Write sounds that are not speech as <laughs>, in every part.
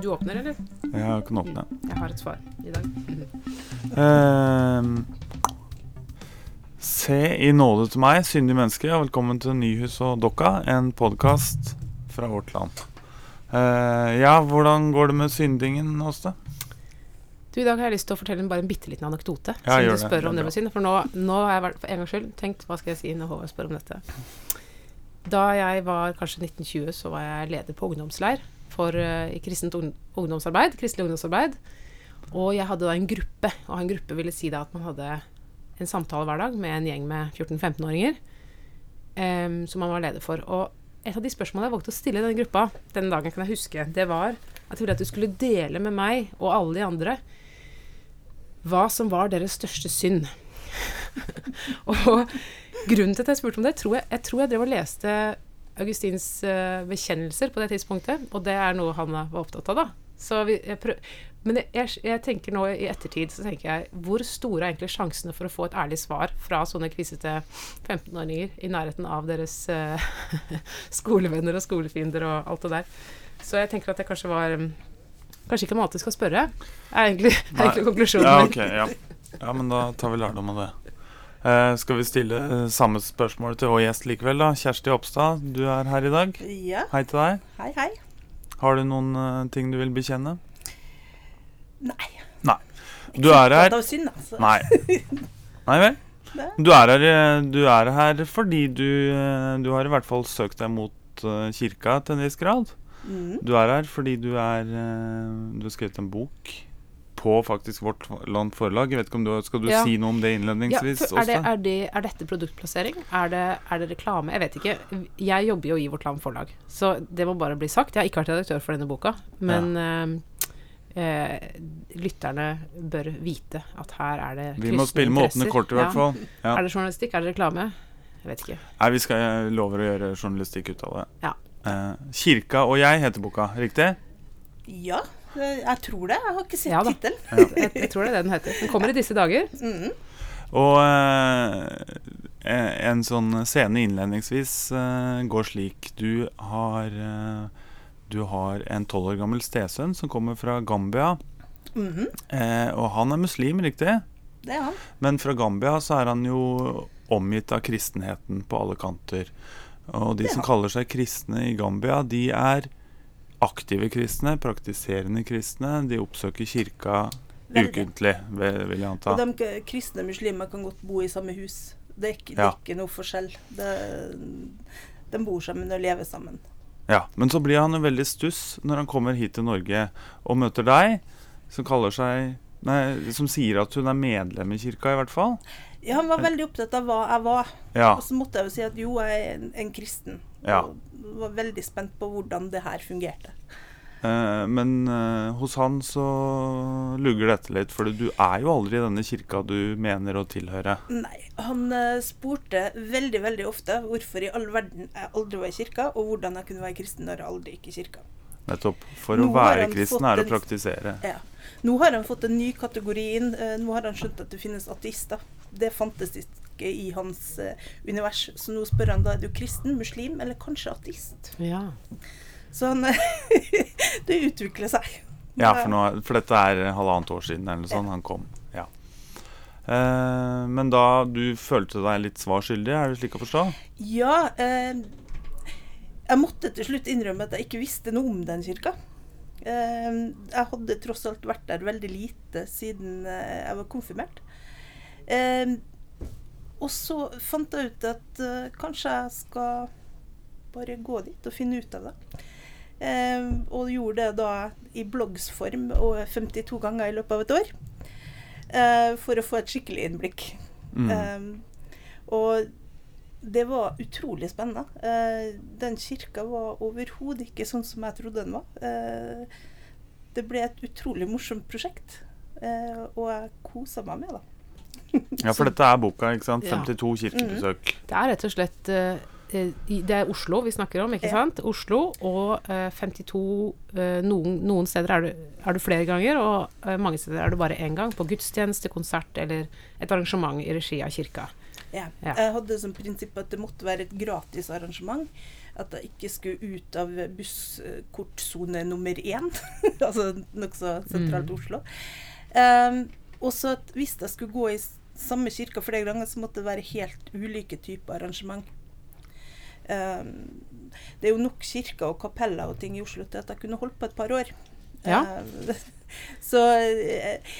Du åpner, eller? Jeg kan åpne. Jeg har et svar i dag. Ehm, se i nåde til meg, syndig menneske, og velkommen til Nyhus og Dokka, en podkast fra vårt land. Eh, ja, hvordan går det med syndingen hos deg? Du, I dag har jeg lyst til å fortelle en, bare en bitte liten anekdote. Ja, som du spør Det om det med synd. For nå, nå har jeg for en gangs skyld tenkt hva skal jeg si når Håvard spør om dette. Da jeg var kanskje 1920, så var jeg leder på ungdomsleir for uh, i kristent ungdomsarbeid, kristelig ungdomsarbeid. Og jeg hadde da en gruppe, og en gruppe ville si da at man hadde en samtale hver dag med en gjeng med 14-15-åringer um, som man var leder for. Og et av de spørsmålene jeg valgte å stille i denne gruppa, den dagen kan jeg huske, det var at jeg ville at du skulle dele med meg og alle de andre hva som var deres største synd. <laughs> og grunnen til at jeg spurte om det, tror jeg, jeg tror jeg drev og leste Augustins eh, bekjennelser på det tidspunktet, og det er noe han var opptatt av, da. Så vi, jeg men jeg, jeg, tenker nå i ettertid, så tenker jeg hvor store er egentlig sjansene for å få et ærlig svar fra sånne kvisete 15-åringer i nærheten av deres uh, <laughs> skolevenner og skolefiender og alt det der. Så jeg tenker at det kanskje var Kanskje ikke man alltid skal spørre, er egentlig, er egentlig konklusjonen Ja, okay. Ja. ja, men da tar vi lærdom av det. Eh, skal vi stille eh, samme spørsmål til vår gjest likevel, da? Kjersti Oppstad, du er her i dag. Ja, Hei til deg. hei, hei. Har du noen uh, ting du vil bekjenne? Nei. Nei. <laughs> Du er her Det er synd, altså. Nei. Nei vel? Du er her, du er her fordi du, du har i hvert fall søkt deg mot kirka til en viss grad. Mm. Du er her fordi du er Du har skrevet en bok på faktisk Vårt Land Forlag. Jeg vet ikke om du Skal du Ja. si noe om det innledningsvis Ja, er, det, er, det, er dette produktplassering? Er det, er det reklame? Jeg vet ikke. Jeg jobber jo i Vårt Land Forlag, så det må bare bli sagt. Jeg har ikke vært redaktør for denne boka, men ja. eh, lytterne bør vite at her er det kryssende Vi må spille med åpne kort, i hvert fall. Ja. Er det journalistikk? Er det reklame? Jeg vet ikke. Nei, vi skal jeg lover å gjøre journalistikk ut av det. Ja. Eh, 'Kirka og jeg' heter boka, riktig? Ja, eh, jeg tror det. Jeg har ikke sett Ja tittelen. Ja. <laughs> Jeg, jeg tror det er det den heter. Den kommer i disse dager. Mm. Og eh, en sånn scene innledningsvis eh, går slik Du har eh, Du har en tolv år gammel stesønn som kommer fra Gambia. Mhm, Eh, og han er muslim, riktig? Det er han. Men fra Gambia så er han jo omgitt av kristenheten på alle kanter. Og de som kaller seg kristne i Gambia, de er aktive kristne, praktiserende kristne. De oppsøker kirka ukentlig, vil jeg anta. Og de kristne muslimer kan godt bo i samme hus. Det er ikke, det er ikke noe forskjell. Det, de bor sammen og lever sammen. Ja, Men så blir han jo veldig stuss når han kommer hit til Norge og møter deg, som kaller seg Nei, som sier at hun er medlem i kirka, i hvert fall. Ja, han var veldig opptatt av hva jeg var. Ja. Og så måtte jeg jo si at jo, jeg er en, en kristen. Ja. Og var veldig spent på hvordan det her fungerte. Eh, men eh, hos han så lugger dette litt, for du er jo aldri i denne kirka du mener å tilhøre. Nei, han eh, spurte veldig, veldig ofte hvorfor i all verden jeg aldri var i kirka, og hvordan jeg kunne være kristen når jeg aldri gikk i kirka. Nettopp. For Nå å være kristen er å en- praktisere. Ja. Nå har han fått en ny kategori inn. eh, Nå har han skjønt at det finnes ateister. Det fantes ikke i hans eh, univers. Så nå spør han da er du kristen, muslim eller kanskje ateist. Ja. Så han <laughs> Det utvikler seg. Ja, for, nå, for dette er halvannet år siden eller noe sånt han kom. Ja. Eh, men da du følte deg litt svar skyldig, er det slik å forstå? Ja, eh, jeg måtte til slutt innrømme at jeg ikke visste noe om den kirka. Eh, jeg hadde tross alt vært der veldig lite siden eh, jeg var konfirmert. Eh, og så fant jeg ut at eh, kanskje jeg skal bare gå dit og finne ut av det. Eh, og gjorde det da i bloggsform og 52 ganger i løpet av et år. eh, for å få et skikkelig innblikk. Mm. Eh, og det var utrolig spennende. Eh, den kirka var overhodet ikke sånn som jeg trodde den var. Eh, det ble et utrolig morsomt prosjekt, eh, og jeg kosa meg med det. <laughs> Ja, for dette er boka, ikke sant? Ja. 52 kirkebesøk. Det er rett og slett eh, eh, Det er Oslo vi snakker om, ikke Ja. sant? Oslo og eh, 52 eh, noen, noen steder er du, er du flere ganger, og eh, mange steder er du bare én gang. På gudstjeneste, konsert eller et arrangement i regi av kirka. Ja. Ja. Jeg hadde som prinsipp at det måtte være et gratis arrangement. At jeg ikke skulle ut av busskortsone nummer én. <laughs> altså nokså sentralt Mm. Oslo. Um, og så at hvis jeg skulle gå i samme kirka flere ganger, så måtte det være helt ulike typer arrangement. Um, det er jo nok kirker og kapeller og ting i Oslo til at jeg kunne holdt på et par år. Ja. Um, <laughs> så eh,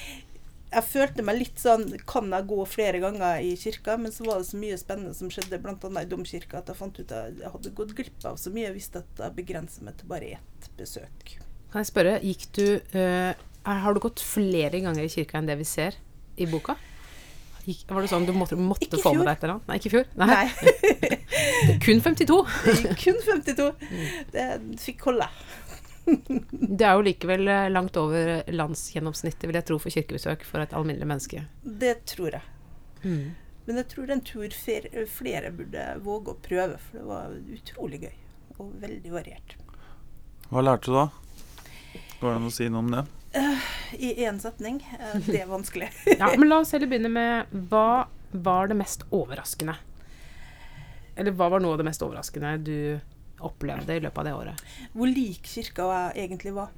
jeg følte meg litt sånn Kan jeg gå flere ganger i kirka? Men så var det så mye spennende som skjedde, bl.a. i domkirka, at jeg fant ut at jeg hadde gått glipp av så mye. Jeg visste at jeg begrenset meg til bare ett besøk. Kan jeg spørre, gikk du uh, Har du gått flere ganger i kirka enn det vi ser i boka? Gikk, var det sånn du måtte, måtte få med deg et eller annet? Nei, ikke i fjor? Nei. Nei, <laughs> Kun 52. <laughs> kun 52. Det fikk holde. <laughs> Det er jo likevel eh, langt over landsgjennomsnittet, vil jeg tro, for kirkebesøk for et alminnelig menneske. Det tror jeg. Mm. Men jeg tror det er en tur flere burde våge å prøve, for det var utrolig gøy. Og veldig variert. Hva lærte du da? Går det an å si noe om det? I én setning. Uh, Det er vanskelig. <laughs> Ja, men la oss heller begynne med hva var det mest overraskende? Eller hva var noe av det mest overraskende du opplevde i løpet av det året? Hvor lik kirka jeg egentlig var.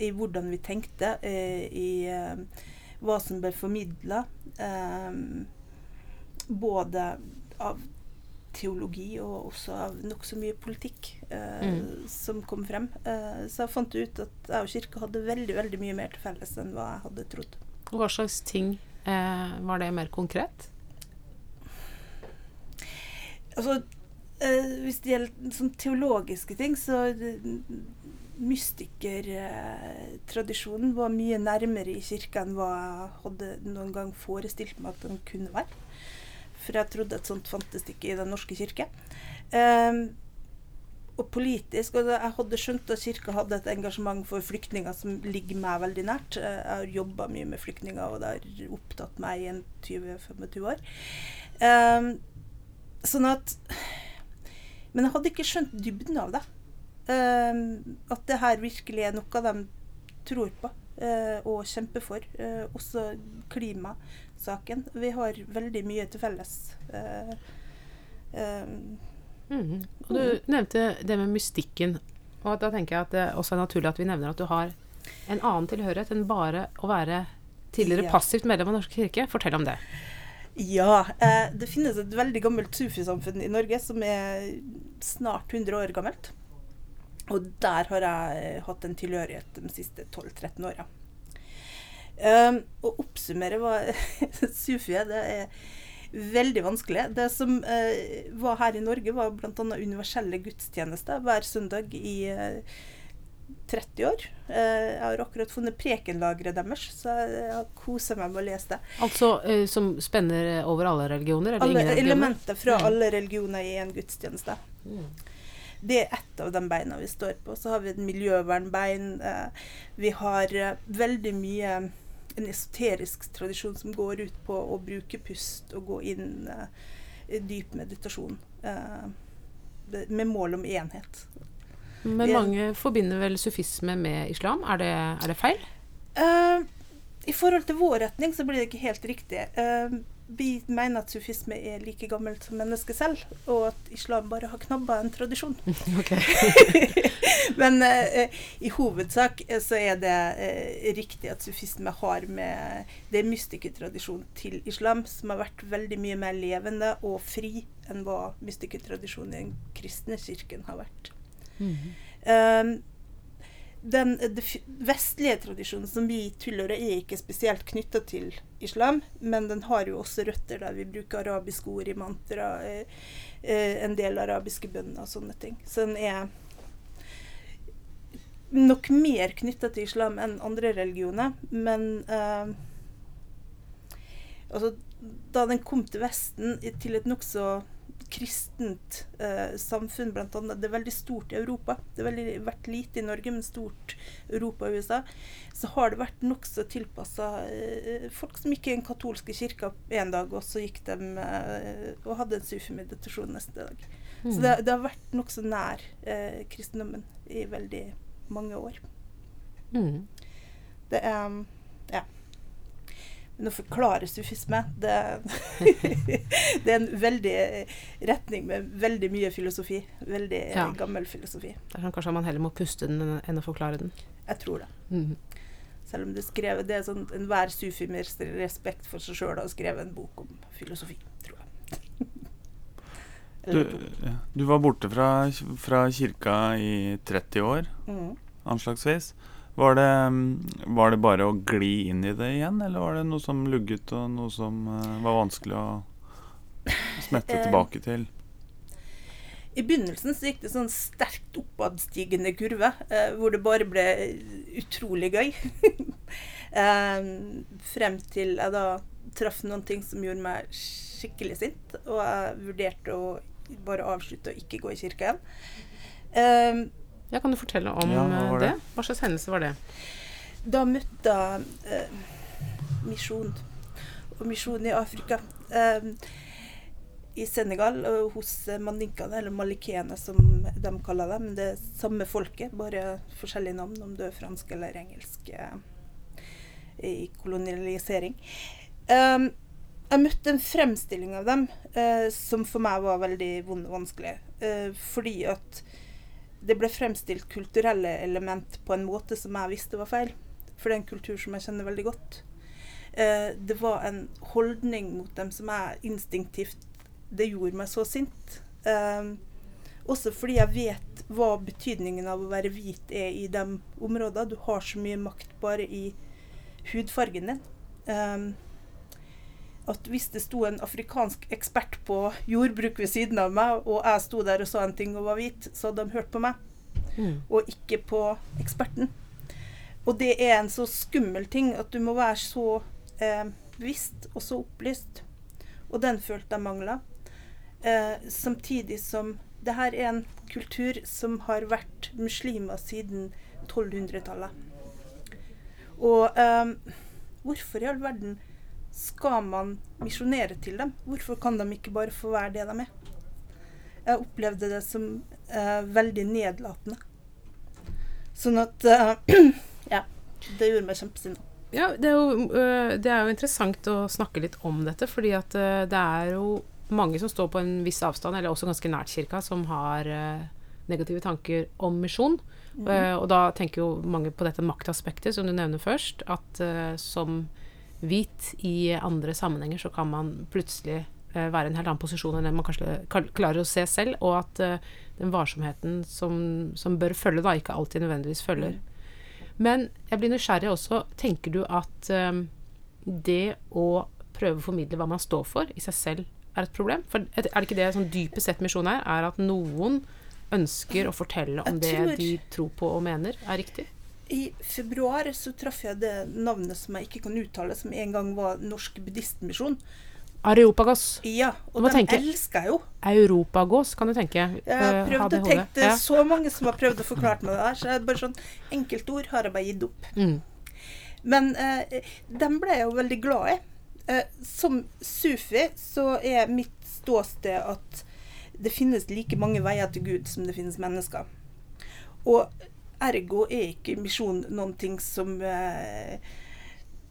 I hvordan vi tenkte, eh, i eh, hva som ble formidla. både av teologi og også av nokså mye politikk eh, Mm. som kom frem. Eh, så jeg fant ut at jeg og kirka hadde veldig veldig mye mer til felles enn hva jeg hadde trodd. Hva slags ting eh, var det mer konkret? Altså, eh, hvis det gjelder sånn teologiske ting, så Mystikertradisjonen var mye nærmere i kirka enn hva jeg hadde noen gang forestilt meg at den kunne være. For jeg trodde et sånt fantes ikke i Den norske kirke. Um, og politisk og Jeg hadde skjønt at kirka hadde et engasjement for flyktninger som ligger meg veldig nært. Eh, Jeg har jobba mye med flyktninger, og det har opptatt meg i en 20-25 år. Um, sånn at Men jeg hadde ikke skjønt dybden av det. Um, at det her virkelig er noe de tror på uh, og kjemper for. Uh, også klimasaken. Vi har veldig mye til felles. Eh, eh, mm. Og du nevnte det med mystikken. Og da tenker jeg at det også er naturlig at vi nevner at du har en annen tilhørighet enn bare å være tidligere Ja. passivt medlem av Norsk kirke. Fortell om det. Ja. Eh, det finnes et veldig gammelt sufisamfunn i Norge som er snart 100 år gammelt. Og der har jeg hatt en tilhørighet de siste 12-13 åra. Um, å oppsummere hva <laughs> sufi er, det er veldig vanskelig. Det som uh, var her i Norge, var bl.a. universelle gudstjenester hver søndag i uh, 30 år. Uh, jeg har akkurat funnet prekenlageret deres, så jeg har kosa meg med å lese det. Altså uh, som spenner over alle religioner? Eller Alle ingen religioner? elementer fra Mm. alle religioner i en gudstjeneste. Mm. Det er ett av de beina vi står på. Så har vi et miljøvernbein. Uh, vi har eh, veldig mye en esoterisk tradisjon som går ut på å bruke pust og gå inn uh, i dyp meditasjon. Uh, med mål om enhet. Men er- mange forbinder vel sufisme med islam. Er det, er det feil? Eh, I forhold til vår retning så blir det ikke helt riktig. Eh, vi mener at sufisme er like gammelt som mennesket selv, og at islam bare har knabba en tradisjon. <laughs> <laughs> Men eh, i hovedsak eh, så er det eh, riktig at sufisme har med Det er mystikertradisjon til islam som har vært veldig mye mer levende og fri enn hva mystikertradisjonen i den kristne kirken har vært. Mhm. Um, den det f- vestlige tradisjonen som vi tilhører, er ikke spesielt knytta til islam, men den har jo også røtter der vi bruker arabiske ord i mantra, eh, eh, en del arabiske bønner og sånne ting. Så den er nok mer knytta til islam enn andre religioner, men eh, altså, da den kom til Vesten, til et nokså kristent eh, samfunn, blant annet. Det er veldig stort i Europa. Det har vært lite i Norge, men stort Europa og USA. Så har det vært nokså tilpassa eh, folk som gikk i den katolske kirka en dag, og så gikk de eh, og hadde en sufi-meditasjon neste dag. Så Mm. det, det har vært nokså nær eh, kristendommen i veldig mange år. Mm. Det er. Men å forklare sufisme, det, <laughs> det er en veldig retning med veldig mye filosofi. Veldig Ja. gammel filosofi. Det er sånn kanskje man heller må puste den enn- å forklare den. Jeg tror det. Mhm. Selv om det er skrevet Det er sånn enhver sufi med respekt for seg sjøl har skrevet en bok om filosofi, tror jeg. <laughs> Du, ja, du var borte fra, fra kirka i 30 år, mm. anslagsvis. Var det, mm, var det bare å gli inn i det igjen, eller var det noe som lugget, og noe som eh, var vanskelig å smette Eh, tilbake til? I begynnelsen så gikk det sånn sterkt oppadstigende kurve, eh, hvor det bare ble utrolig gøy. <laughs> eh, frem til jeg da traff noen ting som gjorde meg skikkelig sint, og jeg vurderte å bare avslutte å ikke gå i kirka igjen. Eh, Ja, kan du fortelle om Ja, hva eh, det? det? Hva slags hendelse var det? da møtte jeg eh, misjon, og misjon i Afrika. Eh, I Senegal, og hos maninkene, eller malikene som de kaller dem. Det er samme folket, bare forskjellige navn, om du er fransk eller engelsk eh, i kolonialisering. Eh, jeg møtte en fremstilling av dem eh, som for meg var veldig vond og vanskelig. Eh, fordi at det ble fremstilt kulturelle element på en måte som jeg visste var feil. For det er en kultur som jeg kjenner veldig godt. Eh, det var en holdning mot dem som jeg instinktivt Det gjorde meg så sint. Eh, også fordi jeg vet hva betydningen av å være hvit er i de områdene. Du har så mye makt bare i hudfargen din. Eh, at hvis det sto en afrikansk ekspert på jordbruk ved siden av meg, og jeg sto der og sa en ting og var hvit, så hadde de hørt på meg Mm. og ikke på eksperten. Og det er en så skummel ting at du må være så eh, bevisst og så opplyst. Og den følte jeg mangla. Eh, samtidig som det her er en kultur som har vært muslimer siden 1200-tallet. Og eh, hvorfor i all verden skal man misjonere til dem? Hvorfor kan de ikke bare få være det de er? Jeg opplevde det som eh, veldig nedlatende. Sånn at eh, <clears throat> Ja. Det gjorde meg kjempesinna. Ja, det er, jo, øh, det er jo interessant å snakke litt om dette, fordi at øh, det er jo mange som står på en viss avstand, eller også ganske nært kirka, som har øh, negative tanker om misjon. Mm. og da tenker jo mange på dette maktaspektet som du nevner først, at som hvit i andre sammenhenger så kan man plutselig øh, være i en helt annen posisjon enn den man kanskje klarer å se selv, og at øh, den varsomheten som, som bør følge, da ikke alltid nødvendigvis følger. Men jeg blir nysgjerrig også. Tenker du at um, det å prøve å formidle hva man står for, i seg selv er et problem? For er det ikke det som dypest sett misjon er? Er at noen ønsker å fortelle om det de tror på og mener, er riktig? I februar så traff jeg det navnet som jeg ikke kan uttale, som en gang var Norsk buddhistmisjon. Areopagos. Ja, og den tenke- elsker jeg jo. Europagos, kan du tenke. Jeg har Eh, prøvd å tenke det Ja. så mange som har prøvd å forklare meg det her, så jeg bare sånn enkeltord har jeg bare gitt opp. Mm. Men eh, den ble jeg jo veldig glad i. Eh, som sufi så er mitt ståsted at det finnes like mange veier til Gud som det finnes mennesker. Og ergo er ikke misjon noen ting som eh,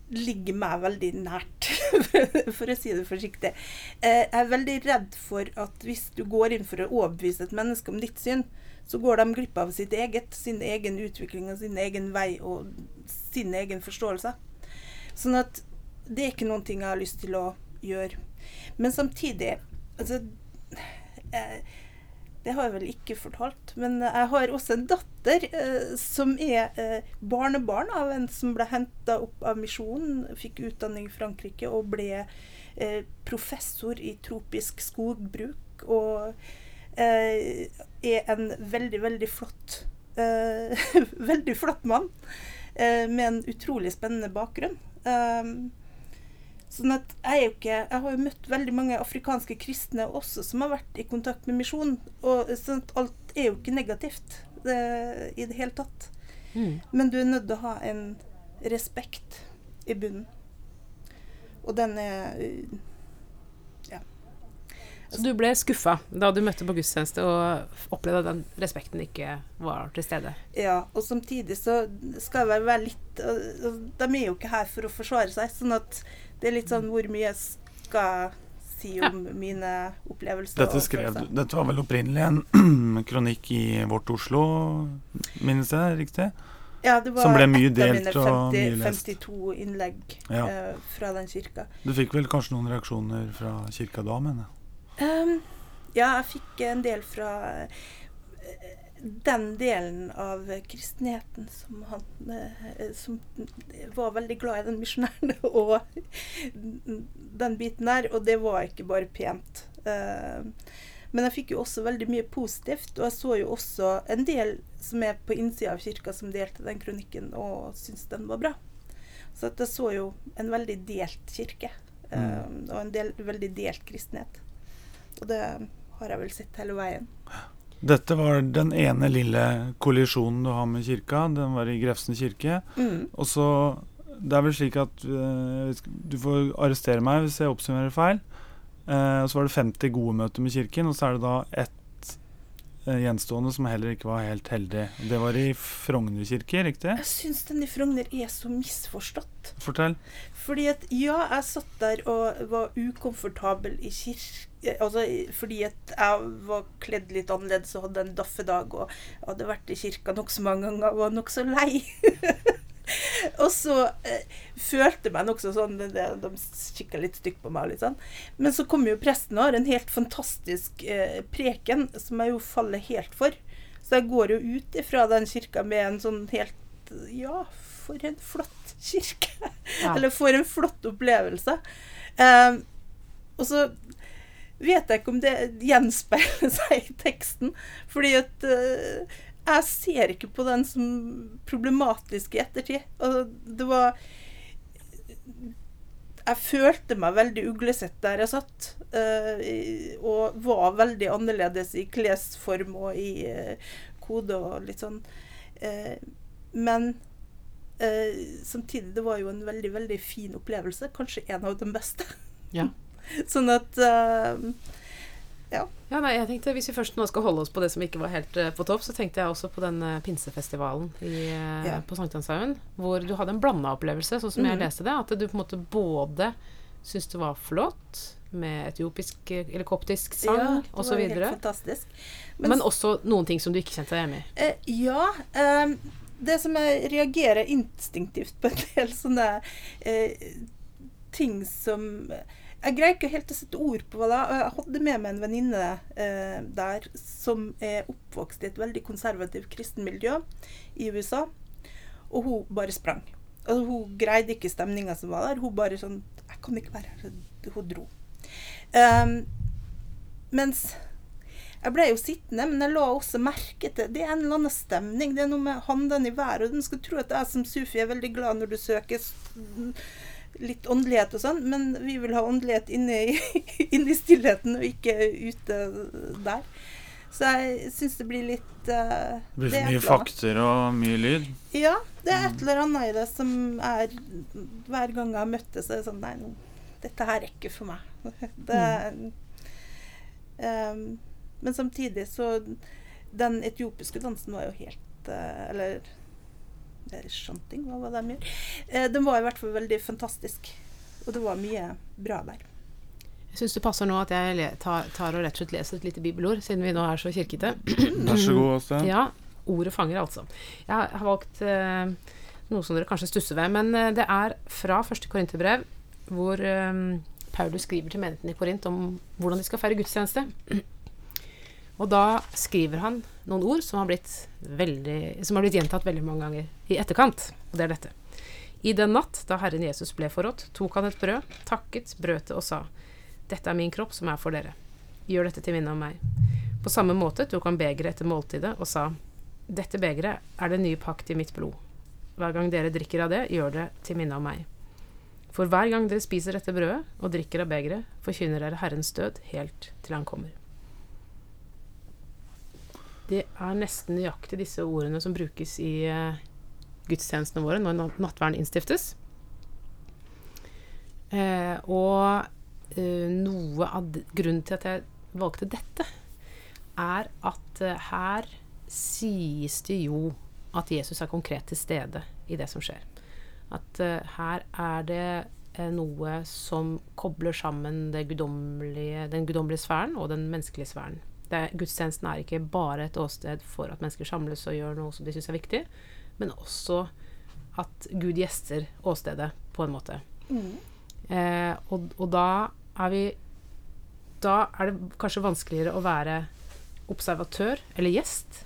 ligger meg veldig nært, <laughs> for å si det forsiktig. Eh, jeg er veldig redd for at hvis du går inn for å overbevise et menneske om ditt syn, så går de glipp av sitt eget, sin egen utvikling og sin egen vei og sin egen forståelse. Sånn at det er ikke noen ting jeg har lyst til å gjøre. Men samtidig altså, eh, Det har jeg vel ikke fortalt, men jeg har også en datter eh, som er eh, barnebarn av en som ble henta opp av Misjonen, fikk utdanning i Frankrike og ble eh, professor i tropisk skogbruk. Og eh, er en veldig, veldig flott eh, <laughs> Veldig flott mann eh, med en utrolig spennende bakgrunn. Um, Sånn at jeg er jo ikke Jeg har jo møtt veldig mange afrikanske kristne også som har vært i kontakt med misjon. Og sånn at alt er jo ikke negativt det, i det hele tatt. Mm. Men du er nødt til å ha en respekt i bunnen. Og den er Ja. Så du ble skuffa da du møtte på gudstjeneste og opplevde at den respekten ikke var til stede? Ja, og samtidig så skal jeg være litt De er jo ikke her for å forsvare seg, sånn at det er litt sånn hvor mye jeg skal si om mine opplevelser. Dette, skrev, dette var vel opprinnelig en <clears throat> kronikk i Vårt Oslo, minnes jeg riktig? Ja, det var Som ble mye ett av mine og mye lest. 52 innlegg Ja. uh, fra den kirka. Du fikk vel kanskje noen reaksjoner fra kirka da, mener jeg? Um, ja, jeg fikk en del fra eh, den delen av kristenheten som han eh, Som var veldig glad i den misjonæren <laughs> og den biten der. Og det var ikke bare pent. Ehm, men jeg fikk jo også veldig mye positivt, og jeg så jo også en del som er på innsida av kirka, som delte den kronikken og syntes den var bra. Så jeg så jo en veldig delt kirke, ehm, og en del, veldig delt kristenhet. Og det har jeg vel sett hele veien. Dette var den ene lille kollisjonen du har med kirka. Den var i Grefsen kirke. Mm. Og så Det er vel slik at uh, Du får arrestere meg hvis jeg oppsummerer feil. Uh, og så var det 50 gode møter med kirken, og så er det da ett gjenstående som heller ikke var helt heldig. Det var i Frogner kirke, riktig? Jeg syns den i Frogner er så misforstått. Fortell. Fordi at ja, jeg satt der og var ukomfortabel i kirke Altså fordi at jeg var kledd litt annerledes og hadde en daffedag og hadde vært i kirka nokså mange ganger og var nokså lei. <laughs> <laughs> og så eh, følte meg nokså sånn det, det, De kikka litt stygt på meg. og Litt sånn. Men så kommer jo presten og har en helt fantastisk eh, preken som jeg jo faller helt for. Så jeg går jo ut ifra den kirka med en sånn helt Ja, for en flott kirke. <laughs> Ja. Eller for en flott opplevelse. Eh, og så vet jeg ikke om det gjenspeiler <laughs> seg i teksten. Fordi at eh, jeg ser ikke på den som problematisk i ettertid. Og det var Jeg følte meg veldig uglesett der jeg satt. eh, og var veldig annerledes i klesform og i eh, kode og litt sånn. Eh, men samtidig, det var jo en veldig, veldig fin opplevelse. Kanskje en av de beste. Ja. <laughs> sånn at eh, Ja, nei, jeg tenkte Hvis vi først nå skal holde oss på det som ikke var helt uh, på topp, så tenkte jeg også på den uh, pinsefestivalen i, uh, Ja. på Sankthanshaugen, hvor du hadde en blanda opplevelse, sånn som jeg Mhm. leste det. At du på en måte både syntes det var flott med etiopisk eller koptisk sang ja, osv., fantastisk. men også noen ting som du ikke kjente deg hjemme i. Uh, ja. Um, det som jeg reagerer instinktivt på en del sånne ting som Jeg greier ikke helt å sette ord på det. Jeg hadde med meg en venninne eh, der som er oppvokst i et veldig konservativt kristenmiljø i USA, og hun bare sprang. Altså, hun greide ikke stemninga som var der. Hun bare sånn Jeg kan ikke være her. Hun dro. Um, mens jeg ble jo sittende, men jeg la også merke til Det er en eller annen stemning. Det er noe med handene i været. Og den skal tro at jeg som sufi er veldig glad når du søker litt åndelighet og sånn, men vi vil ha åndelighet inne i, <laughs> inne i stillheten og ikke ute der. Så jeg syns det blir litt uh, Det blir for mye fakter og mye lyd. Ja, det er et eller annet i det som er Hver gang jeg har møtt det, så er det sånn Nei, nå, dette her er ikke for meg. <laughs> Det, Ehm, men samtidig så Den etiopiske dansen var jo helt uh, Eller det er hva var det de gjorde? Eh, den var i hvert fall veldig fantastisk. Og det var mye bra der. Jeg syns det passer nå at jeg tar, tar og rett og slett leser et lite bibelord, siden vi nå er så kirkete. <clears throat> Vær så god, Åste. Ja, ordet fanger, altså. Jeg har valgt eh, noe som dere kanskje stusser ved, men eh, det er fra første Korinterbrev, hvor eh, Paulus skriver til menigheten i Korint om hvordan de skal feire gudstjeneste. <clears throat> Og da skriver han noen ord som har blitt, veldig, som har blitt gjentatt veldig mange ganger i etterkant, og det er dette. I den natt da Herren Jesus ble forrådt, tok han et brød, takket, brøt det og sa, Dette er min kropp som er for dere. Gjør dette til minne om meg. På samme måte tok han begeret etter måltidet og sa, Dette begeret er den nye pakt i mitt blod. Hver gang dere drikker av det, gjør det til minne om meg. For hver gang dere spiser dette brødet og drikker av begeret, forkynner dere Herrens død helt til han kommer. Det er nesten nøyaktig disse ordene som brukes i eh, gudstjenestene våre når nattverden innstiftes. Eh, og eh, noe av grunnen til at jeg valgte dette, er at eh, her sies det jo at Jesus er konkret til stede i det som skjer. At eh, her er det eh, noe som kobler sammen guddommelige, den guddommelige sfæren og den menneskelige sfæren. Det, gudstjenesten er ikke bare et åsted for at mennesker samles og gjør noe som de syns er viktig, men også at Gud gjester åstedet, på en måte. Eh, og, og da er vi Da er det kanskje vanskeligere å være observatør eller gjest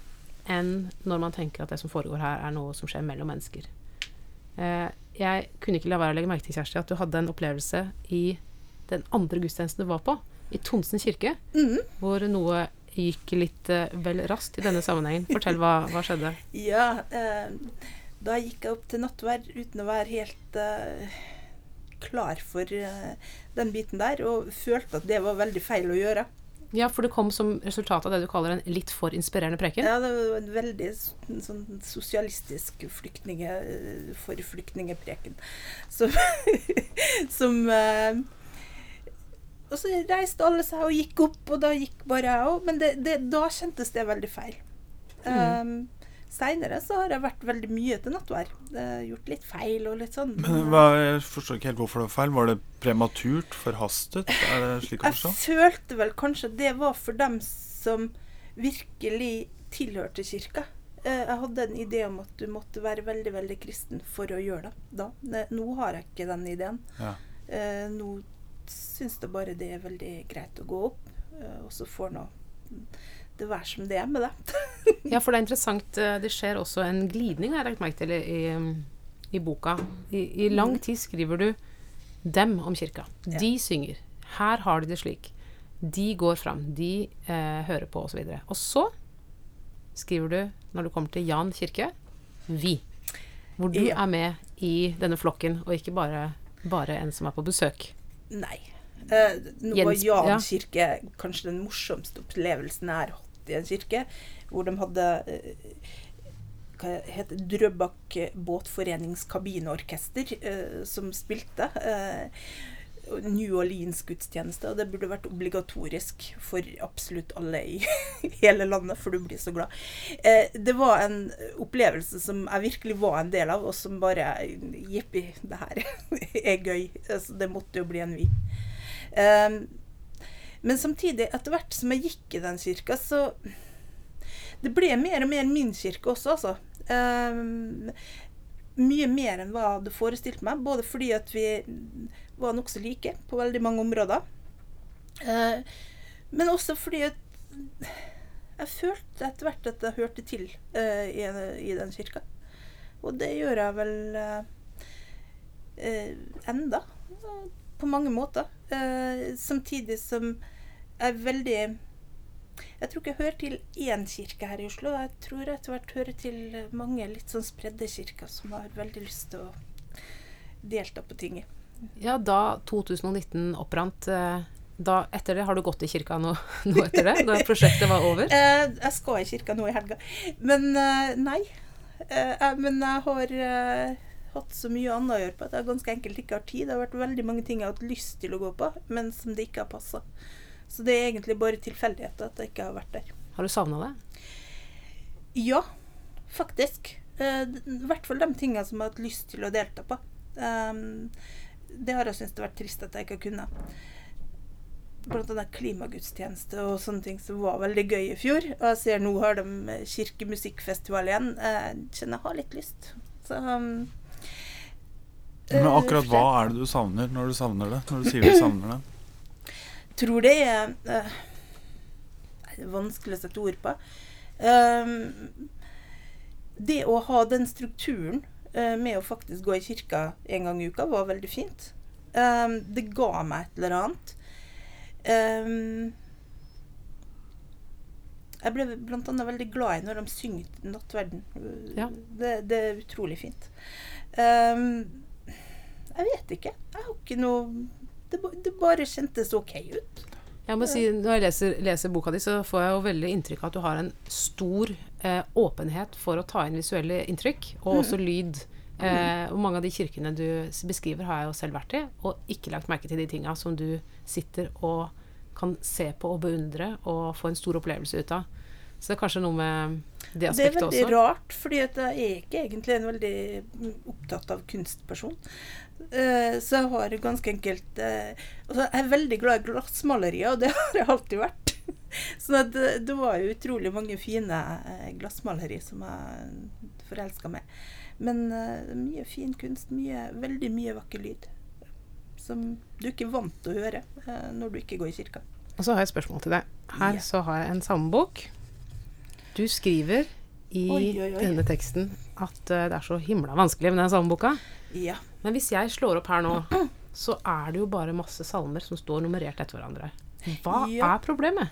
enn når man tenker at det som foregår her, er noe som skjer mellom mennesker. Eh, jeg kunne ikke la være å legge merke til, Kjersti, at du hadde en opplevelse i den andre gudstjenesten du var på, i Tonsen kirke, mm. hvor noe gikk litt eh, vel raskt i denne sammenhengen. Fortell hva, hva skjedde. <laughs> Ja, eh, da gikk jeg opp til nattverd uten å være helt eh, klar for eh, den biten der, og følte at det var veldig feil å gjøre. Ja, for det kom som resultat av det du kaller en litt for inspirerende preken. Ja, det var en veldig sånn sosialistisk flyktninge, eh, for flyktningepreken. Som, <laughs> som eh, Og så reiste alle seg og gikk opp, og da gikk bare jeg òg. Men det, det, da kjentes det veldig feil. Um, Seinere så har jeg vært veldig mye til nattvær. Eh, gjort litt feil og litt sånn. Men hva, Jeg forstår ikke helt hvorfor det var feil. Var det prematurt? Forhastet? Er det slik å Jeg følte vel kanskje det var for dem som virkelig tilhørte kirka. Eh, Jeg hadde en idé om at du måtte være veldig veldig kristen for å gjøre det. da. Nå har jeg ikke den ideen. Ja. Eh, Nå syns det bare det er veldig greit å gå opp, eh, og så får nå det være som det er med det. <laughs> Ja, for det er interessant. eh, Det skjer også en glidning, har jeg lagt merke til i, i, i boka. I, I lang tid skriver du dem om kirka. Ja. De synger. Her har de det slik. De går fram. De eh, hører på, osv. Og, og så skriver du, når du kommer til Jan kirke, vi. Hvor du Ja. er med i denne flokken, og ikke bare, bare en som er på besøk. Nei. Eh, nå var Jan ja. kirke kanskje den morsomste opplevelsen jeg har hatt i en kirke, hvor de hadde eh, hva heter Drøbak båtforenings kabineorkester eh, som spilte. Eh, New Orleans-gudstjeneste, og det burde vært obligatorisk for absolutt alle i <laughs> hele landet, for du blir så glad. Eh, det var en opplevelse som jeg virkelig var en del av, og som bare Jippi, det her <laughs> er gøy. Altså, det måtte jo bli en vi. Eh, men samtidig, etter hvert som jeg gikk i den kirka, så Det ble mer og mer min kirke også, altså. Eh, mye mer enn hva jeg hadde forestilt meg. Både fordi at vi var nokså like på veldig mange områder. Eh, men også fordi at jeg følte etter hvert at jeg hørte til eh, i, i den kirka. Og det gjør jeg vel eh, eh, enda, på mange måter. Eh, samtidig som jeg er veldig Jeg tror ikke jeg hører til én kirke her i Oslo. Jeg tror jeg etter hvert hører til mange litt sånn spredde kirker som har veldig lyst til å delta på tinget. Ja, da 2019 opprant eh, da, Etter det, har du gått i kirka nå, <laughs> nå etter det? Da prosjektet var over? <laughs> Eh, jeg skal i kirka nå i helga. Men eh, nei. Men jeg har hatt så mye annet å gjøre på at jeg ganske enkelt ikke har tid. Det har vært veldig mange ting jeg har hatt lyst til å gå på, men som det ikke har passa. Så det er egentlig bare tilfeldigheter at jeg ikke har vært der. Har du savna det? Ja, faktisk. Eh, I hvert fall de tingene som jeg har hatt lyst til å delta på. Um, det har jeg syntes det har vært trist at jeg ikke har kunnet. Blant annet klimagudstjeneste og sånne ting som var veldig gøy i fjor. Og jeg ser nå har de kirkemusikkfestival igjen. Jeg kjenner jeg har litt lyst. Så um, Men eh, akkurat hva er det du savner når du savner det? Når du sier du savner det? Tror det er uh, Det er vanskelig å sette ord på. Um, det å ha den strukturen uh, med å faktisk gå i kirka en gang i uka, var veldig fint. Um, det ga meg et eller annet. Um, jeg ble annet veldig glad i når de synger nattverden. Ja. Det, det er utrolig fint. Um, jeg vet ikke. Jeg har ikke noe Det, det bare kjentes OK ut. Jeg må si, Når jeg leser, leser boka di, så får jeg jo veldig inntrykk av at du har en stor eh, åpenhet for å ta inn visuelle inntrykk, og også lyd. Eh, og mange av de kirkene du beskriver, har jeg jo selv vært i, og ikke lagt merke til de tinga som du sitter og kan se på og beundre og få en stor opplevelse ut av. Så det er kanskje noe med det aspektet også. Det er veldig også. rart, fordi jeg er ikke egentlig en veldig mm, opptatt av kunstperson. Eh, så jeg har ganske enkelt eh, altså Jeg er veldig glad i glassmalerier, og det <laughs> har jeg alltid vært. <laughs> Så det, det var jo utrolig mange fine eh, glassmaleri som jeg forelska meg. Men mye fin kunst, mye, veldig mye vakker lyd. Som du ikke er vant til å høre når du ikke går i kirka. Og så har jeg et spørsmål til deg. Her Ja. så har jeg en salmebok. Du skriver i Oi, oi, oi. denne teksten at det er så himla vanskelig med den salmeboka. Ja. Men hvis jeg slår opp her nå, så er det jo bare masse salmer som står nummerert etter hverandre. Hva Ja. er problemet?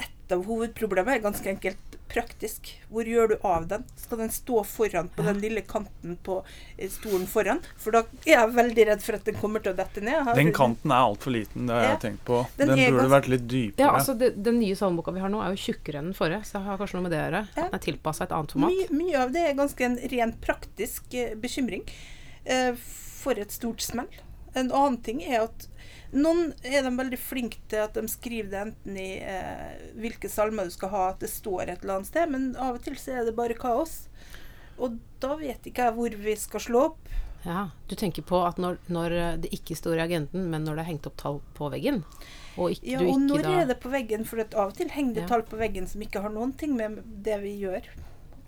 Et av hovedproblemet er ganske enkelt praktisk. Hvor gjør du av den? Skal den stå foran på den lille kanten på eh, stolen foran? For da er jeg veldig redd for at den kommer til å dette ned. Har- Den kanten er altfor liten, det har Ja. jeg tenkt på. Den Den, burde ganske- vært litt dypere. Ja, altså det, Den nye salmeboka vi har nå, er jo tjukkere enn den forrige, så det har kanskje noe med det å gjøre. Ja. At den er tilpassa et annet format. Mye, mye av det er ganske en ren praktisk eh, bekymring eh, for et stort smell. En annen ting er at noen er de veldig flinke til at de skriver det enten i eh, hvilke salmer du skal ha, at det står et eller annet sted, men av og til så er det bare kaos. Og da vet ikke jeg hvor vi skal slå opp. Ja, Du tenker på at når, når eh, det ikke står i agenten, men når det er hengt opp tall på veggen, og ikke, Ja, du og når da er det på veggen? For at av og til henger det Ja. tall på veggen som ikke har noen ting med det vi gjør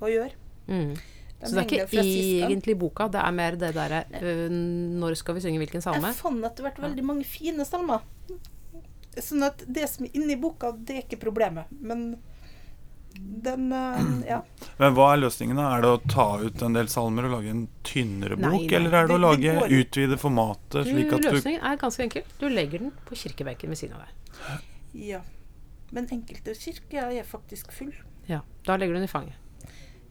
å gjøre. mm. De Så det er ikke egentlig boka, det er mer det derre uh, Når skal vi synge hvilken salme? Jeg fant at det har vært veldig mange fine salmer. Sånn at det som er inni boka, det er ikke problemet. Men den eh, Ja. Men hva er løsningen? da? Er det å ta ut en del salmer og lage en tynnere bok? Nei, nei, Eller er det å lage det utvide formatet? Slik at du løsningen er ganske enkel. Du legger den på kirkebenken ved siden av deg. ja. Men enkelte kirker er faktisk full. Ja, Da legger du den i fanget.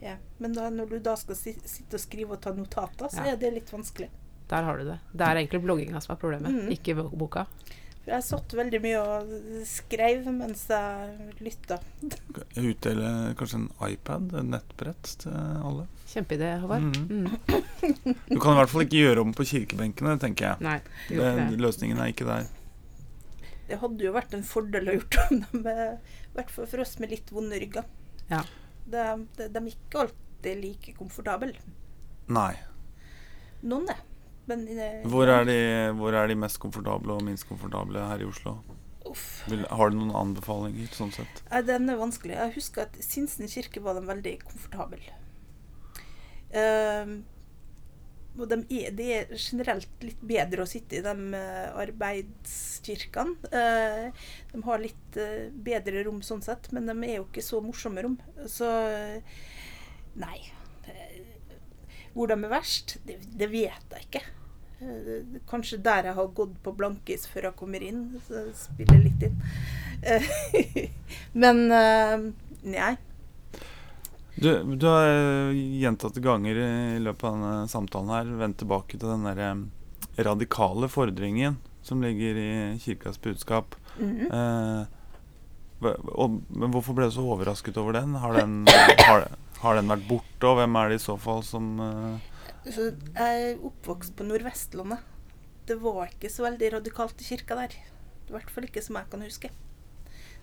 Ja. Men da, når du da skal si, sitte og skrive og ta notater, så Ja. er det litt vanskelig. Der har du det. Det er egentlig blogginga som er problemet, Mm. ikke boka. For jeg satt veldig mye og skrev mens jeg lytta. utdele kanskje en iPad, et nettbrett til alle? Kjempeidé, Håvard. Mm. Mm. Du kan i hvert fall ikke gjøre om på kirkebenkene, tenker jeg. Nei, det løsningen er ikke der. Det hadde jo vært en fordel å gjøre om dem, i hvert fall for oss med litt vonde rygger. Ja. De, de, de er ikke alltid like komfortable. Nei. Noen er. Men eh, Hvor er, de, hvor er de mest komfortable og minst komfortable her i Oslo? Uff. Vil, har du noen anbefalinger sånn sett? Nei, den er vanskelig. Jeg husker at Sinsen kirke var den veldig komfortabel. Ehm, og de er, det er generelt litt bedre å sitte i de eh, arbeidskirkene. Eh, de har litt eh, bedre rom sånn sett, men de er jo ikke så morsomme rom. Så nei. Hvor de er verst, det, det vet jeg ikke. Kanskje der jeg har gått på blankis før jeg kommer inn. Så spiller litt inn. <laughs> Men nei. Du, du har eh, gjentatte ganger i løpet av denne samtalen her vendt tilbake til den der eh, radikale fordringen som ligger i kirkas budskap. Mhm. Eh, og, men hvorfor ble du så overrasket over den? Har den, <coughs> har, har den vært borte, og hvem er det i så fall som eh, Så jeg er oppvokst på Nordvestlandet. Det var ikke så veldig radikalt i kirka der. I hvert fall ikke som jeg kan huske.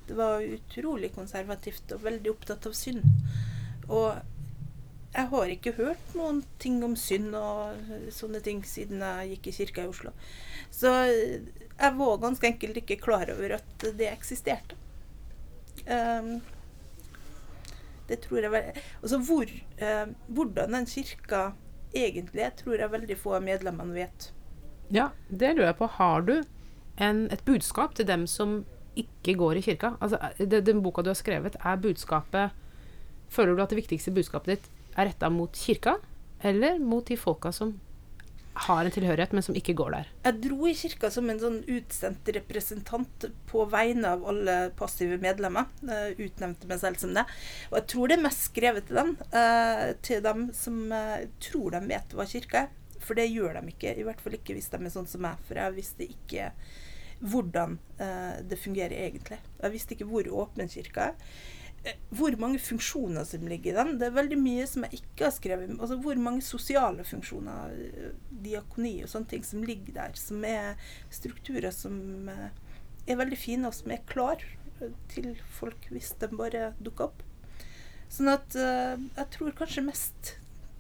Det var utrolig konservativt og veldig opptatt av synd. Og jeg har ikke hørt noen ting om synd og sånne ting siden jeg gikk i kirka i Oslo. Så jeg var ganske enkelt ikke klar over at det eksisterte. Um, det tror jeg Altså hvor, uh, hvordan den kirka egentlig er, tror jeg veldig få av medlemmene vet. Ja, det lurer jeg på. Har du en, et budskap til dem som ikke går i kirka? Altså, det, Den boka du har skrevet, er budskapet Føler du at det viktigste budskapet ditt er retta mot kirka, eller mot de folka som har en tilhørighet, men som ikke går der? Jeg dro i kirka som en sånn utsendt representant på vegne av alle passive medlemmer. Uh, utnevnte meg selv som det. Og jeg tror det er mest skrevet til dem, uh, til dem som uh, tror de vet hva kirka er. For det gjør de ikke. I hvert fall ikke hvis de er sånn som meg. For jeg visste ikke hvordan det fungerer egentlig. Jeg visste ikke hvor åpen kirka er. Eh, Hvor mange funksjoner som ligger i den. Det er veldig mye som jeg ikke har skrevet. Altså Hvor mange sosiale funksjoner, eh, diakoni og sånne ting som ligger der. Som er strukturer som eh, er veldig fine, og som er klar til folk hvis de bare dukker opp. Sånn at jeg tror kanskje mest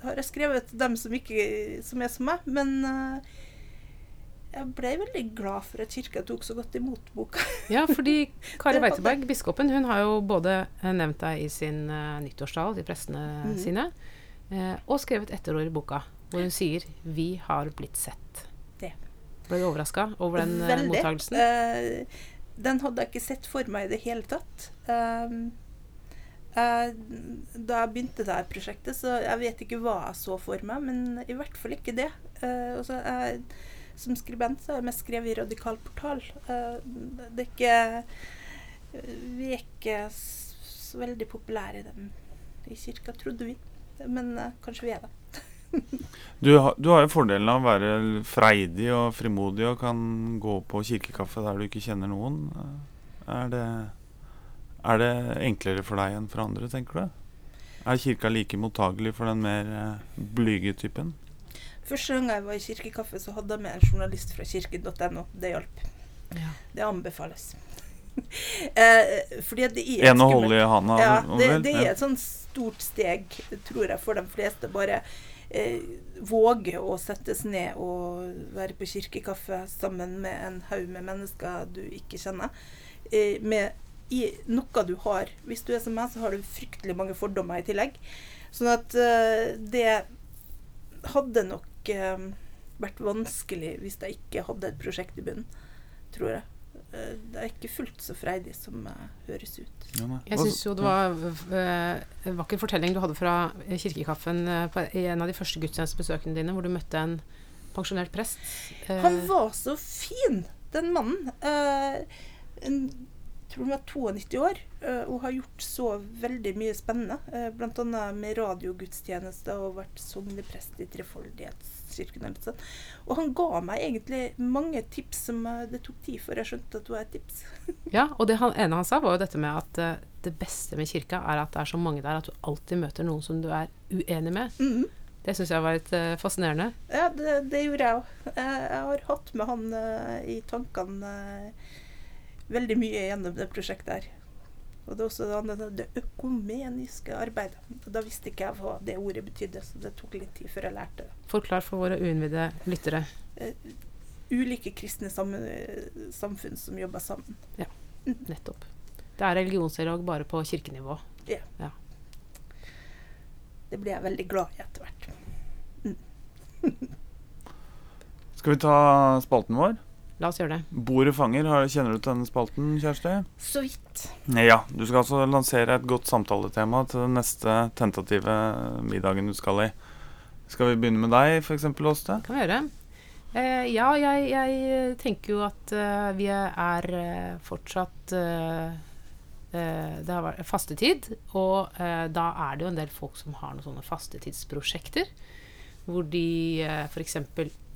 har jeg skrevet dem som, ikke, som er som meg, men jeg ble veldig glad for at kirka tok så godt imot boka. Ja, fordi <laughs> Kari Det Beiteberg, biskopen, hun har jo både eh, nevnt deg i sin uh, nyttårstale til prestene Mhm. sine, uh, og skrevet etterord i boka, hvor hun sier 'Vi har blitt sett'. Det. Ble du overraska over den Veldig. mottagelsen? Eh, den hadde jeg ikke sett for meg i det hele tatt. Um, uh, da jeg begynte det her prosjektet, så jeg vet ikke hva jeg så for meg, men i hvert fall ikke det. Uh, og så jeg, som skribent så har jeg mest skrevet i Radikal portal. Eh, det er ikke Vi er ikke så veldig populære i den i kirka, trodde vi. Men eh, kanskje vi er det. <laughs> Du, har- du har jo fordelen av å være freidig og frimodig og kan gå på kirkekaffe der du ikke kjenner noen. Er det, er det enklere for deg enn for andre, tenker du? Er kirka like mottagelig for den mer eh, blyge typen? Første gang jeg var i kirkekaffe, så hadde jeg med en journalist fra kirken.no. Det hjalp. Ja. Det anbefales. <laughs> eh, fordi det er En å holde i handa? Ja, det, det er et sånn stort steg, tror jeg, for de fleste. Bare eh, våge å settes ned og være på kirkekaffe sammen med en haug med mennesker du ikke kjenner. Eh, med i noe du har. Hvis du er som meg, så har du fryktelig mange fordommer i tillegg. Sånn at eh, det hadde nok eh, vært vanskelig hvis jeg ikke hadde et prosjekt i bunnen, tror jeg. Eh, det er ikke fullt så freidig som uh, høres ut. Ja. Jeg syns jo det var uh, en vakker fortelling du hadde fra kirkekaffen uh, på, i en av de første gudstjenestebesøkene dine, hvor du møtte en pensjonert prest. Han var så fin, den mannen. Eh, en, tror hun var 92 år Hun og har gjort så veldig mye spennende. Bl.a. blant annet med radiogudstjeneste og vært sogneprest i Trefoldighetskirken. Og han ga meg egentlig mange tips som eh, det tok tid før jeg skjønte at det var et tips. <laughs> Ja, og det han, ene han sa, var jo dette med at eh, det beste med kirka er at det er så mange der at du alltid møter noen som du er uenig med. Mhm. Det syns jeg var litt eh, fascinerende. Ja, det, det gjorde jeg òg. jeg har hatt med han eh, i tankene eh, veldig mye gjennom det prosjektet her. Og det er også det, økumeniske arbeidet. Og Da visste ikke jeg hva det ordet betydde, så det tok litt tid før jeg lærte det. Forklar for våre uinnvidde lyttere. Uh, ulike kristne sammen, samfunn som jobber sammen. Ja, Nettopp. Det er religionsdialog bare på kirkenivå. Ja. Det ble jeg veldig glad i etter hvert. Skal vi ta spalten vår? La oss gjøre det. Bordet fanger. Kjenner du til denne spalten, Kjersti? Så vidt. Ja. Du skal altså lansere et godt samtaletema til den neste tentative middagen du skal i. Skal vi begynne med deg, f.eks., Åste? Kan vi gjøre. Eh, ja, jeg, jeg tenker jo at uh, vi er eh, fortsatt uh, eh, Det har vært fastetid, og eh, da er det jo en del folk som har noen sånne fastetidsprosjekter. Hvor de eh, f.eks.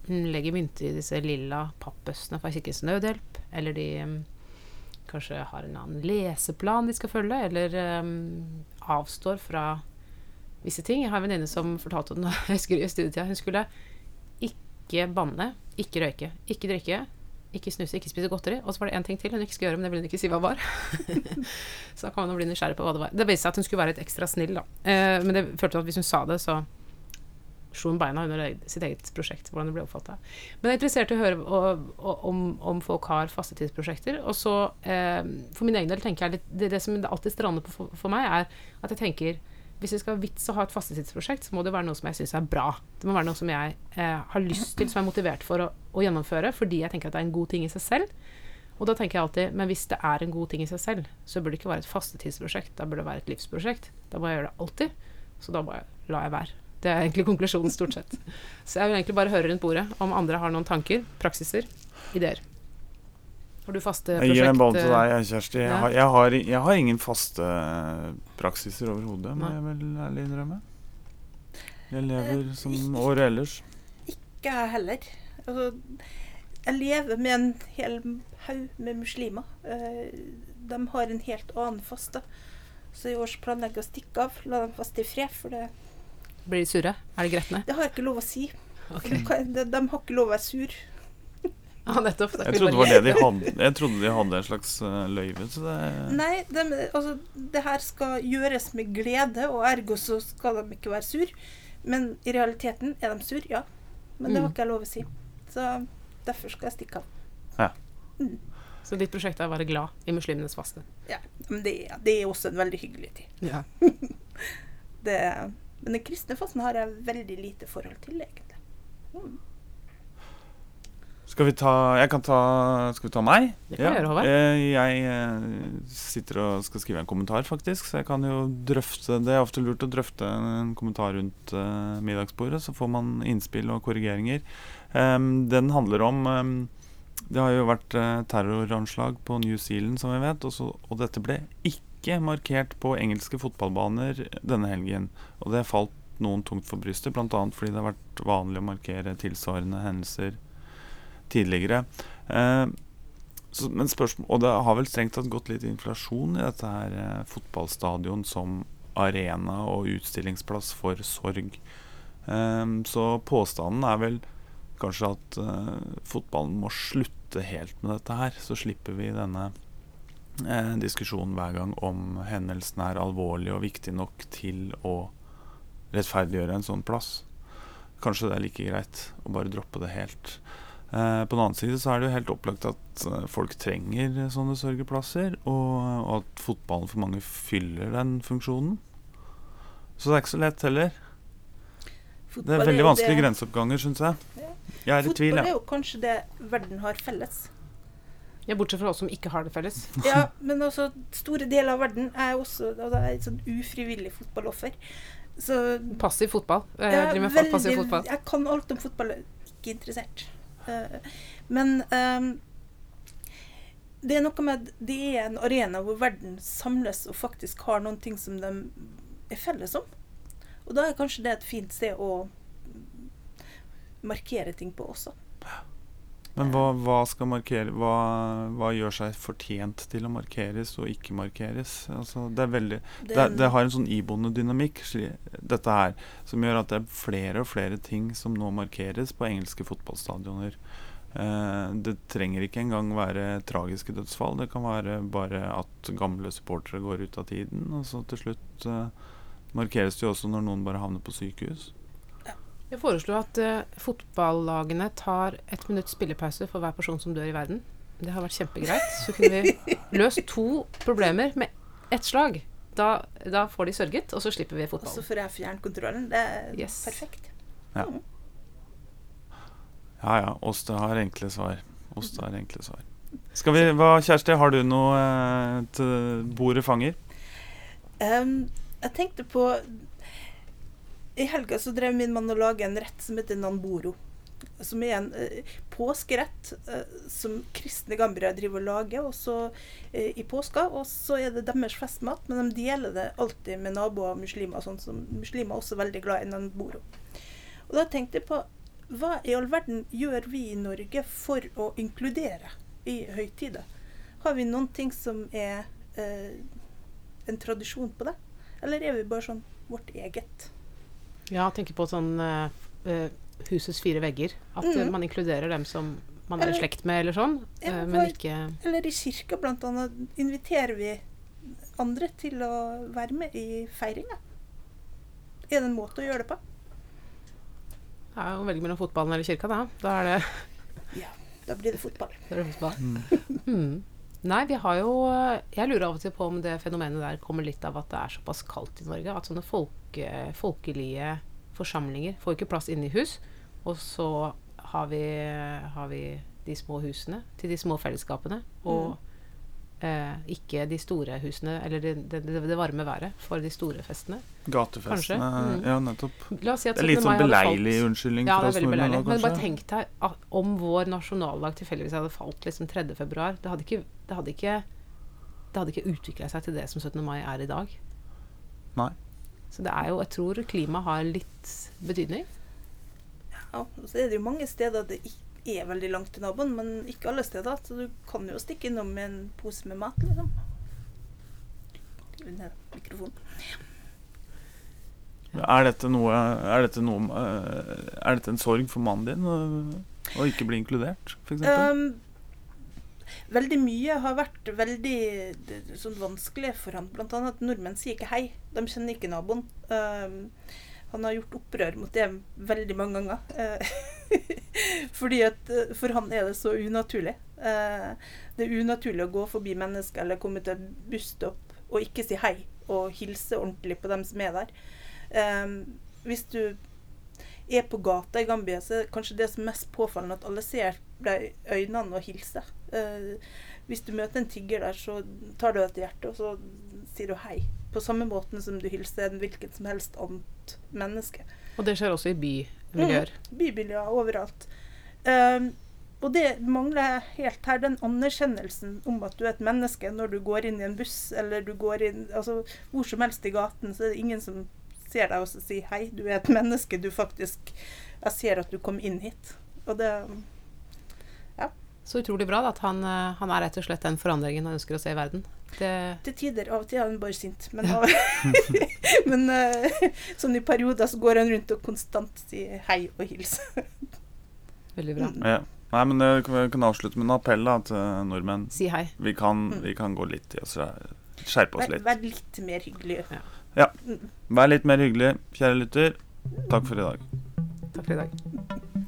legger mynter i disse lilla pappbøssene fra Kirkens Nødhjelp. Eller de um, kanskje har en annen leseplan de skal følge, eller um, avstår fra visse ting. Jeg har en venninne som fortalte om <laughs> jeg husker i studietida. Hun skulle ikke banne, ikke røyke, ikke drikke, ikke snuse, ikke spise godteri. Og så var det én ting til hun ikke skulle gjøre, men det ville hun ikke si hva var. <laughs> så da kan man bli nysgjerrig på hva det var. Det viste seg at hun skulle være litt ekstra snill, da. Eh, men det følte hun at hvis hun sa det, så slo hun beina under sitt eget prosjekt. Hvordan det ble oppfatta. Men jeg er interessert i å høre om, om folk har fastetidsprosjekter. Og så, eh, for min egen del, tenker jeg litt Det, det som alltid strander på for, for meg, er at jeg tenker hvis det skal ha vits å ha et fastetidsprosjekt, så må det være noe som jeg syns er bra. Det må være noe som jeg eh, har lyst til, som jeg er motivert for å, å gjennomføre, fordi jeg tenker at det er en god ting i seg selv. Og da tenker jeg alltid Men hvis det er en god ting i seg selv, så burde det ikke være et fastetidsprosjekt. Da burde det være et livsprosjekt. Da må jeg gjøre det alltid. Så da bare lar jeg være. Det er egentlig konklusjonen, stort sett. Så jeg vil egentlig bare høre rundt bordet om andre har noen tanker, praksiser, ideer. Har du faste prosjekt? Jeg gir den ballen til eh, deg, Kjersti. Jeg har, jeg har, jeg har ingen faste praksiser overhodet, må jeg vel ærlig innrømme. Jeg lever som året ellers. Ikke jeg heller. Altså, jeg lever med en hel haug med muslimer. Eh, de har en helt annen faste. Så i år planlegger jeg å stikke av. La dem faste i fred, for det, Blir de sure? Er de gretne? det har jeg ikke lov å si. Okay. De, de, de har ikke lov å være sur. <laughs> Ja, nettopp. Jeg trodde, det bare- det de hadde. jeg trodde de hadde en slags eh, løyve til det. Nei, det, altså, det her skal gjøres med glede, og ergo så skal de ikke være sur. Men i realiteten er de sur, ja. Men det har Mm. ikke jeg lov å si. Så derfor skal jeg stikke av. Så ditt prosjekt er å være glad i muslimenes faste. Ja, men det, det er også en veldig hyggelig tid. Ja. <laughs> Det, men den kristne fasten har jeg veldig lite forhold til, egentlig. Mm. Skal vi ta Jeg kan ta Skal vi ta meg? Det kan jeg gjøre, Håvard. Eh, Jeg eh, sitter og skal skrive en kommentar, faktisk, så jeg kan jo drøfte Det er ofte lurt å drøfte en kommentar rundt eh, middagsbordet, så får man innspill og korrigeringer. Em, den handler om em, Det har jo vært terroranslag på New Zealand, som vi vet, og, så, og dette ble ikke markert på engelske fotballbaner denne helgen. Og det falt noen tungt for brystet, bl.a. fordi det har vært vanlig å markere tilsvarende hendelser tidligere. Eh, så, spørsmål, og det har vel strengt tatt gått litt inflasjon i dette her eh, fotballstadion som arena og utstillingsplass for sorg. Eh, så påstanden er vel kanskje at eh, fotballen må slutte helt med dette her. Så slipper vi denne eh, diskusjon hver gang om hendelsen er alvorlig og viktig nok til å rettferdiggjøre en sånn plass. Kanskje det er like greit å bare droppe det helt. Eh, på den annen side så er det jo helt opplagt at eh, folk trenger sånne sørgeplasser, og, og at fotballen for mange fyller den funksjonen. Så det er ikke så lett heller. Det er veldig vanskelige det- grenseoppganger, syns jeg. Ja. Jeg er i tvil, Fotball er jo kanskje det verden har felles. Ja, bortsett fra oss som ikke har det felles. <laughs> Ja, men også store deler av verden er også altså, er et sånn ufrivillig fotballoffer. Så Passiv fotball. Eh, jeg, Jeg er driver med passiv fotball. jeg kan alt om fotball, ikke interessert. Uh, men um, det er noe med at det er en arena hvor verden samles og faktisk har noen ting som de er felles om. Og da er kanskje det et fint sted å markere ting på også. Men hva, hva skal markere hva, hva gjør seg fortjent til å markeres og ikke markeres? Altså, det, veldig, Det, det, det har en sånn iboende dynamikk, dette her, som gjør at det er flere og flere ting som nå markeres på engelske fotballstadioner. Eh, det trenger ikke engang være tragiske dødsfall. Det kan være bare at gamle supportere går ut av tiden. Og så til slutt eh, markeres det jo også når noen bare havner på sykehus. Jeg foreslår at uh, fotballagene tar ett minutts spillepause for hver person som dør i verden. Det har vært kjempegreit. Så kunne vi <laughs> løst to problemer med ett slag. Da, da får de sørget, og så slipper vi fotballen. Og så får jeg fjernkontrollen. Det er Yes. perfekt. Ja. Ja ja, Åste har enkle svar. Åste har enkle svar. Skal vi, hva, Kjersti, har du noe eh, til bordet fanger? Um, jeg tenkte på I helga så drev min mann og laga en rett som heter nanboro. Som er en eh, påskerett eh, som kristne gambiere driver og lager og så, eh, i påska. Og så er det deres festmat, men de deler det alltid med naboer og muslimer. Sånn som muslimer er også veldig glad i nanboro. Og da tenkte jeg på hva i all verden gjør vi i Norge for å inkludere i høytider? Har vi noen ting som er eh, en tradisjon på det? Eller er vi bare sånn vårt eget? Ja, tenker på sånn eh, eh, husets fire vegger. At Mm. man inkluderer dem som man er i slekt med, eller sånn. Ja, eh, men ikke Eller i kirka blant annet inviterer vi andre til å være med i feiringa? Er det en måte å gjøre det på? Det er jo å velge mellom fotballen eller kirka, da. Da er det, Da blir det fotball. da blir det fotball. Mm. <laughs> Nei, vi har jo Jeg lurer av og til på om det fenomenet der kommer litt av at det er såpass kaldt i Norge. At sånne folke, folkelige forsamlinger får ikke plass inne i hus. Og så har vi, har vi de små husene til de små fellesskapene. Og eh, ikke de store husene, eller det, det, det, varme været for de store festene. Gatefestene. Mm. Ja, nettopp. La oss si at Det er litt sånn beleilig unnskyldning ja, fra er beleilig. Men bare tenk deg at om vår nasjonaldag tilfeldigvis hadde falt liksom 3. februar. Det hadde ikke, det hadde ikke, det hadde ikke utvikla seg til det som 17. mai er i dag. Nei. Så det er jo, jeg tror klima har litt betydning. Ja, så er det jo mange steder det ikke er veldig langt til naboen, men ikke alle steder. Så du kan jo stikke innom med en pose med mat, liksom. Under mikrofonen. Er dette noe Er dette, noe, eh, er dette en sorg for mannen din? Å ikke bli inkludert, f.eks.? Um, veldig mye har vært veldig sånn vanskelig for han. Blant annet at nordmenn sier ikke hei. De kjenner ikke naboen. Um, han har gjort opprør mot det veldig mange ganger. Eh, <laughs> Fordi at eh, For han er det så unaturlig. Eh, Det er unaturlig å gå forbi mennesker eller komme til et busstopp og ikke si hei og hilse ordentlig på dem som er der. Hvis du er på gata i Gambia, så er det kanskje det som er mest påfallende at alle ser deg øynene og hilser. Hvis du møter en tigger der, så tar du deg til hjertet, og så sier du hei. På samme måten som du hilser en hvilken som helst menneske. Og det skjer også i bymiljøer. Bymiljøer overalt. Um, og det mangler helt her, den anerkjennelsen om at du er et menneske når du går inn i en buss, eller du går inn altså hvor som helst i gaten, så er det ingen som ser deg og sier hei, du er et menneske, du faktisk Jeg ser at du kom inn hit. Og det Så utrolig bra da, at han, eh, han er rett og slett den forandringen han ønsker å se i verden. Det, Til tider, av og til er han bare sint, men, <laughs> men uh, sånn i perioder så går han rundt og konstant sier hei og hilser. <laughs> veldig bra. Mm. Ja. Nei, men det vi kan avslutte med en appell da, til nordmenn. Si hei. Vi kan, Mm. vi kan gå litt i oss. Skjerpe oss Vær, litt. vær litt mer hyggelig. Vær litt mer hyggelig, kjære lytter. Takk for i dag. Takk for i dag.